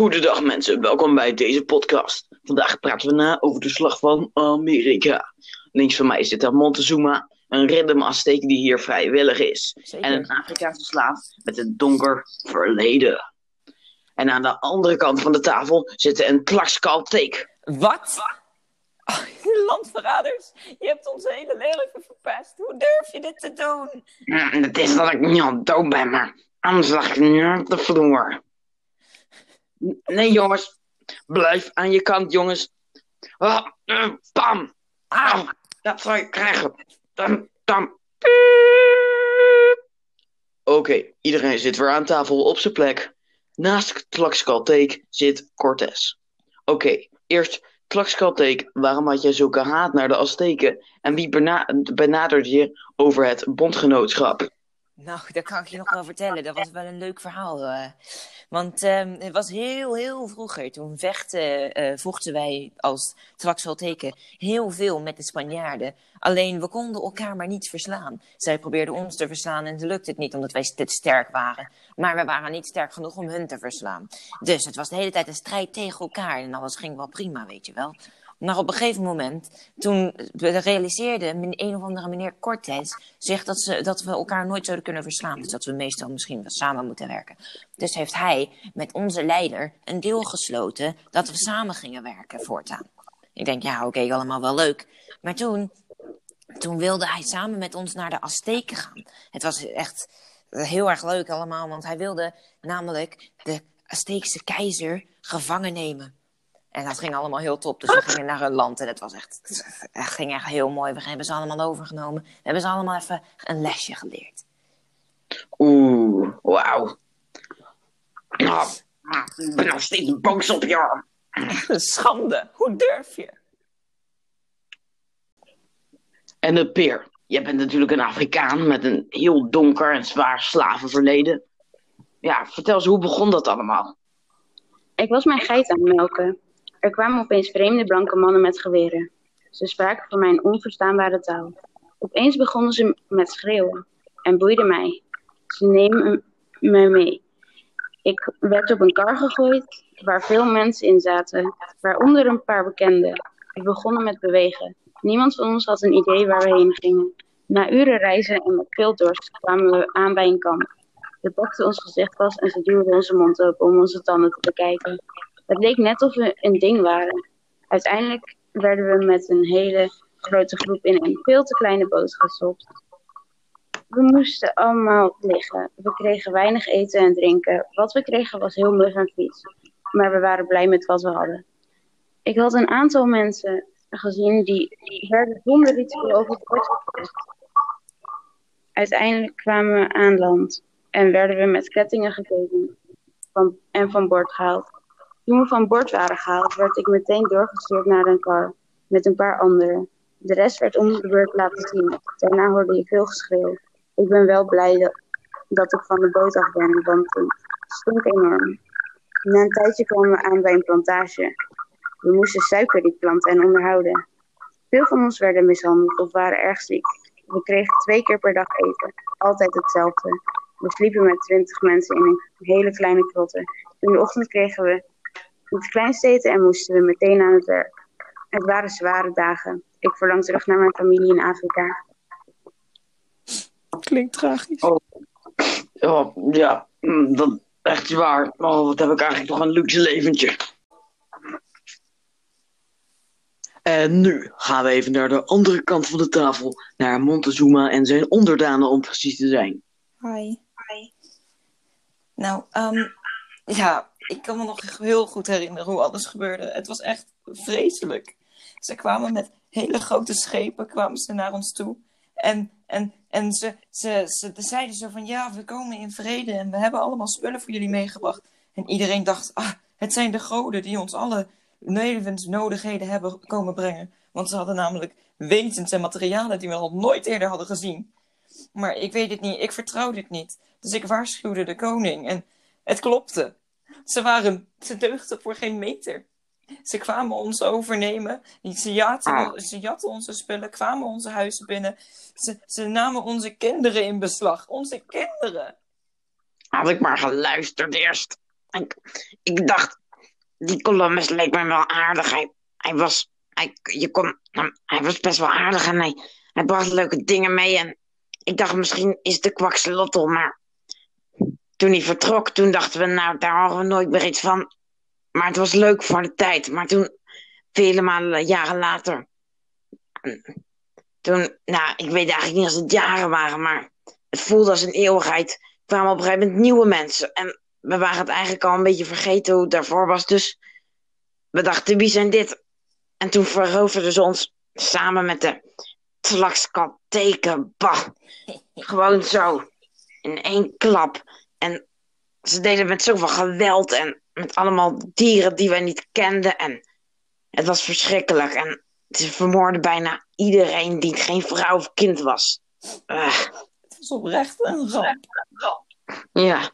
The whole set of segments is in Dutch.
Goedendag mensen, welkom bij deze podcast. Vandaag praten we na over de slag van Amerika. Links van mij zit Montezuma, een random Azteek die hier vrijwillig is. Zeker. En een Afrikaanse slaaf met een donker verleden. En aan de andere kant van de tafel zit een Tlaxcalteek. Wat? Oh, landverraders, je hebt ons hele leven verpest. Hoe durf je dit te doen? Het is dat ik niet al dood ben, maar anders lag ik nu op de vloer. Nee jongens, blijf aan je kant jongens. Ah, eh, Bam! Ah, Dat zal je krijgen. Tam, tam. Oké, iedereen zit weer aan tafel op zijn plek. Naast Tlaxcalteek zit Cortés. Oké, eerst Tlaxcalteek, waarom had jij zulke haat naar de Azteken? En wie bena benaderde je over het bondgenootschap? Nou, dat kan ik je nog wel vertellen. Dat was wel een leuk verhaal. eh. Want ehm, het was heel, heel vroeger. Toen vechten, eh, vochten wij als Twaxalteken heel veel met de Spanjaarden. Alleen we konden elkaar maar niet verslaan. Zij probeerden ons te verslaan en het lukte het niet omdat wij te sterk waren. Maar we waren niet sterk genoeg om hun te verslaan. Dus het was de hele tijd een strijd tegen elkaar en alles ging wel prima, weet je wel. Maar op een gegeven moment, toen we realiseerden een of andere meneer Cortés zich dat, ze, dat we elkaar nooit zouden kunnen verslaan. Dus dat we meestal misschien wel samen moeten werken. Dus heeft hij met onze leider een deal gesloten dat we samen gingen werken voortaan. Ik denk, ja, oké, allemaal wel leuk. Maar toen, toen wilde hij samen met ons naar de Azteken gaan. Het was echt heel erg leuk allemaal, want hij wilde namelijk de Azteekse keizer gevangen nemen. En dat ging allemaal heel top. Dus we gingen naar hun land en het was echt, het ging echt heel mooi. We hebben ze allemaal overgenomen. We hebben ze allemaal even een lesje geleerd. Oeh, wauw. Nou, ik ben nog steeds boos op jou. Schande, hoe durf je? En de peer. Jij bent natuurlijk een Afrikaan met een heel donker en zwaar slavenverleden. Ja, vertel eens, hoe begon dat allemaal? Ik was mijn geit aan het melken. Er kwamen opeens vreemde blanke mannen met geweren. Ze spraken voor mij een onverstaanbare taal. Opeens begonnen ze met schreeuwen en boeiden mij. Ze nemen me mee. Ik werd op een kar gegooid waar veel mensen in zaten, waaronder een paar bekenden. We begonnen met bewegen. Niemand van ons had een idee waar we heen gingen. Na uren reizen en met veel dorst kwamen we aan bij een kamp. Ze pakten ons gezicht vast en ze duwden onze mond open om onze tanden te bekijken. Het leek net of we een ding waren. Uiteindelijk werden we met een hele grote groep in een veel te kleine boot gestopt. We moesten allemaal liggen. We kregen weinig eten en drinken. Wat we kregen was heel mug en vies. Maar we waren blij met wat we hadden. Ik had een aantal mensen gezien die werden zonder iets over het. Uiteindelijk kwamen we aan land en werden we met kettingen geketen van, en van boord gehaald. Toen we van boord waren gehaald, werd ik meteen doorgestuurd naar een kar met een paar anderen. De rest werd om de beurt laten zien. Daarna hoorde ik veel geschreeuw. Ik ben wel blij dat, ik van de boot af ben, want het stonk enorm. Na een tijdje kwamen we aan bij een plantage. We moesten suikerriet planten en onderhouden. Veel van ons werden mishandeld of waren erg ziek. We kregen twee keer per dag eten. Altijd hetzelfde. We sliepen met twintig mensen in een hele kleine krotten. In de ochtend kregen we iets kleins te eten en moesten we meteen aan het werk. Het waren zware dagen. Ik verlang terug naar mijn familie in Afrika. Klinkt tragisch. Oh, ja, mm, dat echt waar. Oh, wat heb ik eigenlijk toch een luxe leventje. En nu gaan we even naar de andere kant van de tafel, naar Montezuma en zijn onderdanen om precies te zijn. Hi. Nou, ehm, ja, ik kan me nog heel goed herinneren hoe alles gebeurde. Het was echt vreselijk. Ze kwamen met hele grote schepen, kwamen ze naar ons toe. En, en, en ze, ze, ze zeiden zo van, ja, we komen in vrede en we hebben allemaal spullen voor jullie meegebracht. En iedereen dacht, ah, het zijn de goden die ons alle levensnodigheden hebben komen brengen. Want ze hadden namelijk wezens en materialen die we al nooit eerder hadden gezien. Maar ik weet het niet, ik vertrouw dit niet. Dus ik waarschuwde de koning en het klopte. Ze waren, ze deugden voor geen meter. Ze kwamen ons overnemen. Ze jatten, Ah. ze jatten onze spullen, kwamen onze huizen binnen. Ze, ze namen onze kinderen in beslag. Onze kinderen. Had ik maar geluisterd eerst. Ik, ik dacht, die Columbus leek me wel aardig. Hij, hij was, hij, je kon, hij was best wel aardig en hij, hij bracht leuke dingen mee. En ik dacht, misschien is de kwakselottel, maar toen hij vertrok, toen dachten we, nou, daar horen we nooit meer iets van. Maar het was leuk voor de tijd. Maar toen, vele maanden, jaren later, toen, nou, ik weet eigenlijk niet als het jaren waren, maar het voelde als een eeuwigheid. kwamen op een gegeven moment nieuwe mensen. En we waren het eigenlijk al een beetje vergeten hoe het daarvoor was. Dus we dachten, wie zijn dit? En toen veroverden ze ons samen met de teken. Bah, gewoon zo. In één klap. En ze deden met zoveel geweld en met allemaal dieren die wij niet kenden. En het was verschrikkelijk. En ze vermoorden bijna iedereen die geen vrouw of kind was. Uh. Het was oprecht een ramp. Ja.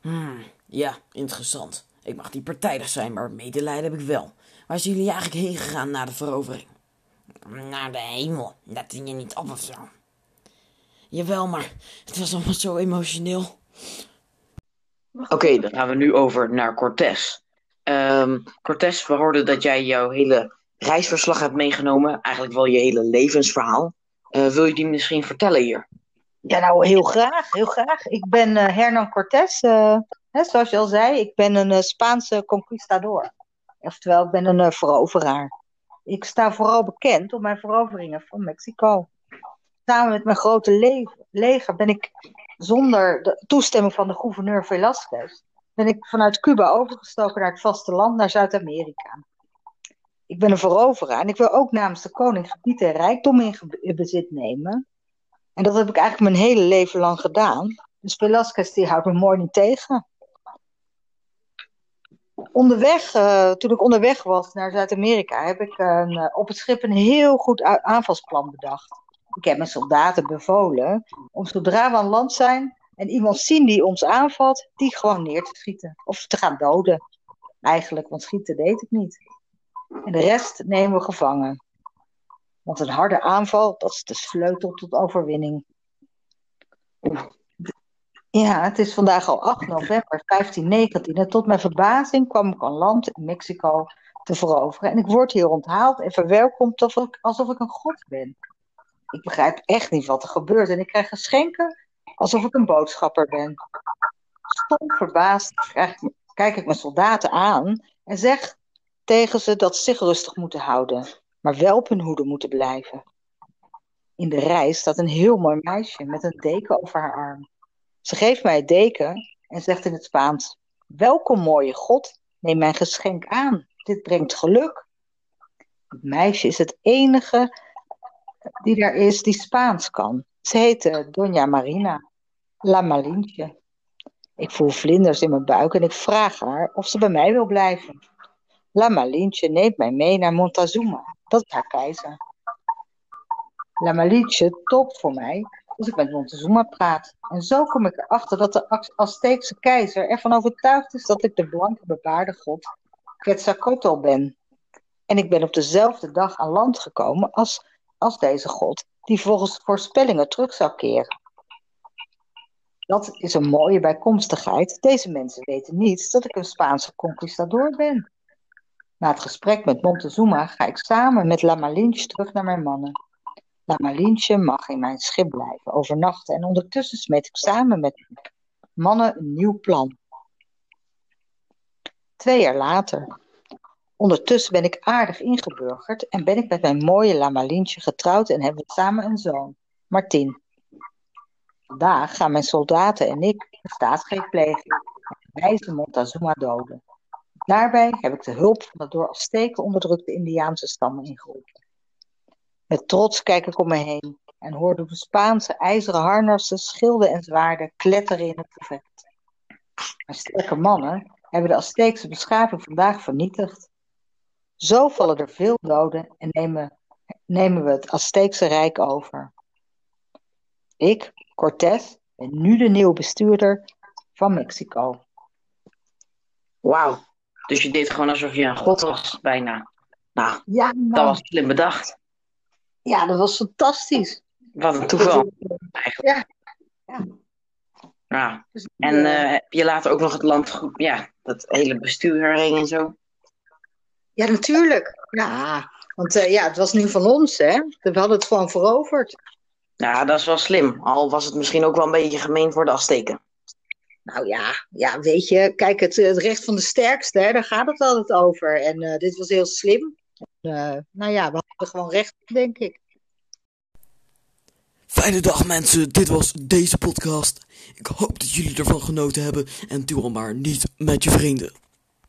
Hmm, ja, interessant. Ik mag niet partijdig zijn, maar medelijden heb ik wel. Waar zijn jullie eigenlijk heen gegaan na de verovering? Naar de hemel. Dat je niet op of zo. Jawel, maar het was allemaal zo emotioneel. Oké, dan gaan we nu over naar Cortés. Um, Cortés, we hoorden dat jij jouw hele reisverslag hebt meegenomen. Eigenlijk wel je hele levensverhaal. Uh, wil je die misschien vertellen hier? Ja, nou heel graag, heel graag. Ik ben uh, Hernan Cortés, uh, hè, zoals je al zei. Ik ben een Spaanse conquistador. Oftewel, ik ben een veroveraar. Ik sta vooral bekend om mijn veroveringen van Mexico. Samen met mijn grote le leger ben ik zonder de toestemming van de gouverneur Velasquez, ben ik vanuit Cuba overgestoken naar het vasteland, naar Zuid-Amerika. Ik ben een veroveraar en ik wil ook namens de koning gebied en rijkdom in bezit nemen. En dat heb ik eigenlijk mijn hele leven lang gedaan. Dus Velasquez die houdt me mooi niet tegen. Onderweg, uh, toen ik onderweg was naar Zuid-Amerika, heb ik uh, op het schip een heel goed aanvalsplan bedacht. Ik heb mijn soldaten bevolen om zodra we aan land zijn en iemand zien die ons aanvalt, die gewoon neer te schieten. Of te gaan doden. Eigenlijk, want schieten deed ik niet. En de rest nemen we gevangen. Want een harde aanval, dat is de sleutel tot overwinning. Ja, het is vandaag al 8 november 1519 en tot mijn verbazing kwam ik aan land in Mexico te veroveren. En ik word hier onthaald en verwelkomd alsof ik, alsof ik een god ben. Ik begrijp echt niet wat er gebeurt en ik krijg geschenken alsof ik een boodschapper ben. Stom verbaasd kijk ik mijn soldaten aan en zeg tegen ze dat ze zich rustig moeten houden, maar wel op hun hoede moeten blijven. In de rij staat een heel mooi meisje met een deken over haar arm. Ze geeft mij het deken en zegt in het Spaans: Welkom, mooie God, neem mijn geschenk aan. Dit brengt geluk. Het meisje is het enige die daar is die Spaans kan. Ze heette Doña Marina, La Malinche. Ik voel vlinders in mijn buik en ik vraag haar of ze bij mij wil blijven. La Malinche neemt mij mee naar Montezuma, dat is haar keizer. La Malinche topt voor mij als ik met Montezuma praat. En zo kom ik erachter dat de Azteekse keizer ervan overtuigd is dat ik de blanke bebaarde god Quetzalcoatl ben. En ik ben op dezelfde dag aan land gekomen als als deze God, die volgens voorspellingen terug zou keren. Dat is een mooie bijkomstigheid. Deze mensen weten niet dat ik een Spaanse conquistador ben. Na het gesprek met Montezuma ga ik samen met La Malinche terug naar mijn mannen. La Malinche mag in mijn schip blijven, overnachten en ondertussen smeet ik samen met mannen een nieuw plan. Twee jaar later, Ondertussen ben ik aardig ingeburgerd en ben ik met mijn mooie Lamalientje getrouwd en hebben we samen een zoon, Martin. Vandaag gaan mijn soldaten en ik een staatsgreep plegen en wijze Montezuma doden. Daarbij heb ik de hulp van de door Azteken onderdrukte Indiaanse stammen ingeroepen. Met trots kijk ik om me heen en hoor de Spaanse ijzeren harnassen, schilden en zwaarden kletteren in het gevecht. Mijn sterke mannen hebben de Azteekse beschaving vandaag vernietigd. Zo vallen er veel doden en nemen, nemen we het Azteekse Rijk over. Ik, Cortés, ben nu de nieuwe bestuurder van Mexico. Wauw, dus je deed gewoon alsof je een god was, bijna. Nou, ja, dat was slim bedacht. Ja, dat was fantastisch. Wat een toeval. Ja, ja. Ja. Dus, En eh, eh, heb je later ook nog het land, ja, dat hele bestuur heen en zo? ja, natuurlijk. Ja, want eh, ja, het was nu van ons, hè. We hadden het gewoon veroverd. Ja, dat is wel slim. Al was het misschien ook wel een beetje gemeen voor de Azteken. Nou ja, ja, weet je, kijk, het, het recht van de sterkste, hè, daar gaat het altijd over. En dit was heel slim. Eh, nou ja, we hadden gewoon recht, denk ik. Fijne dag mensen, dit was deze podcast. Ik hoop dat jullie ervan genoten hebben en doe hem maar niet met je vrienden.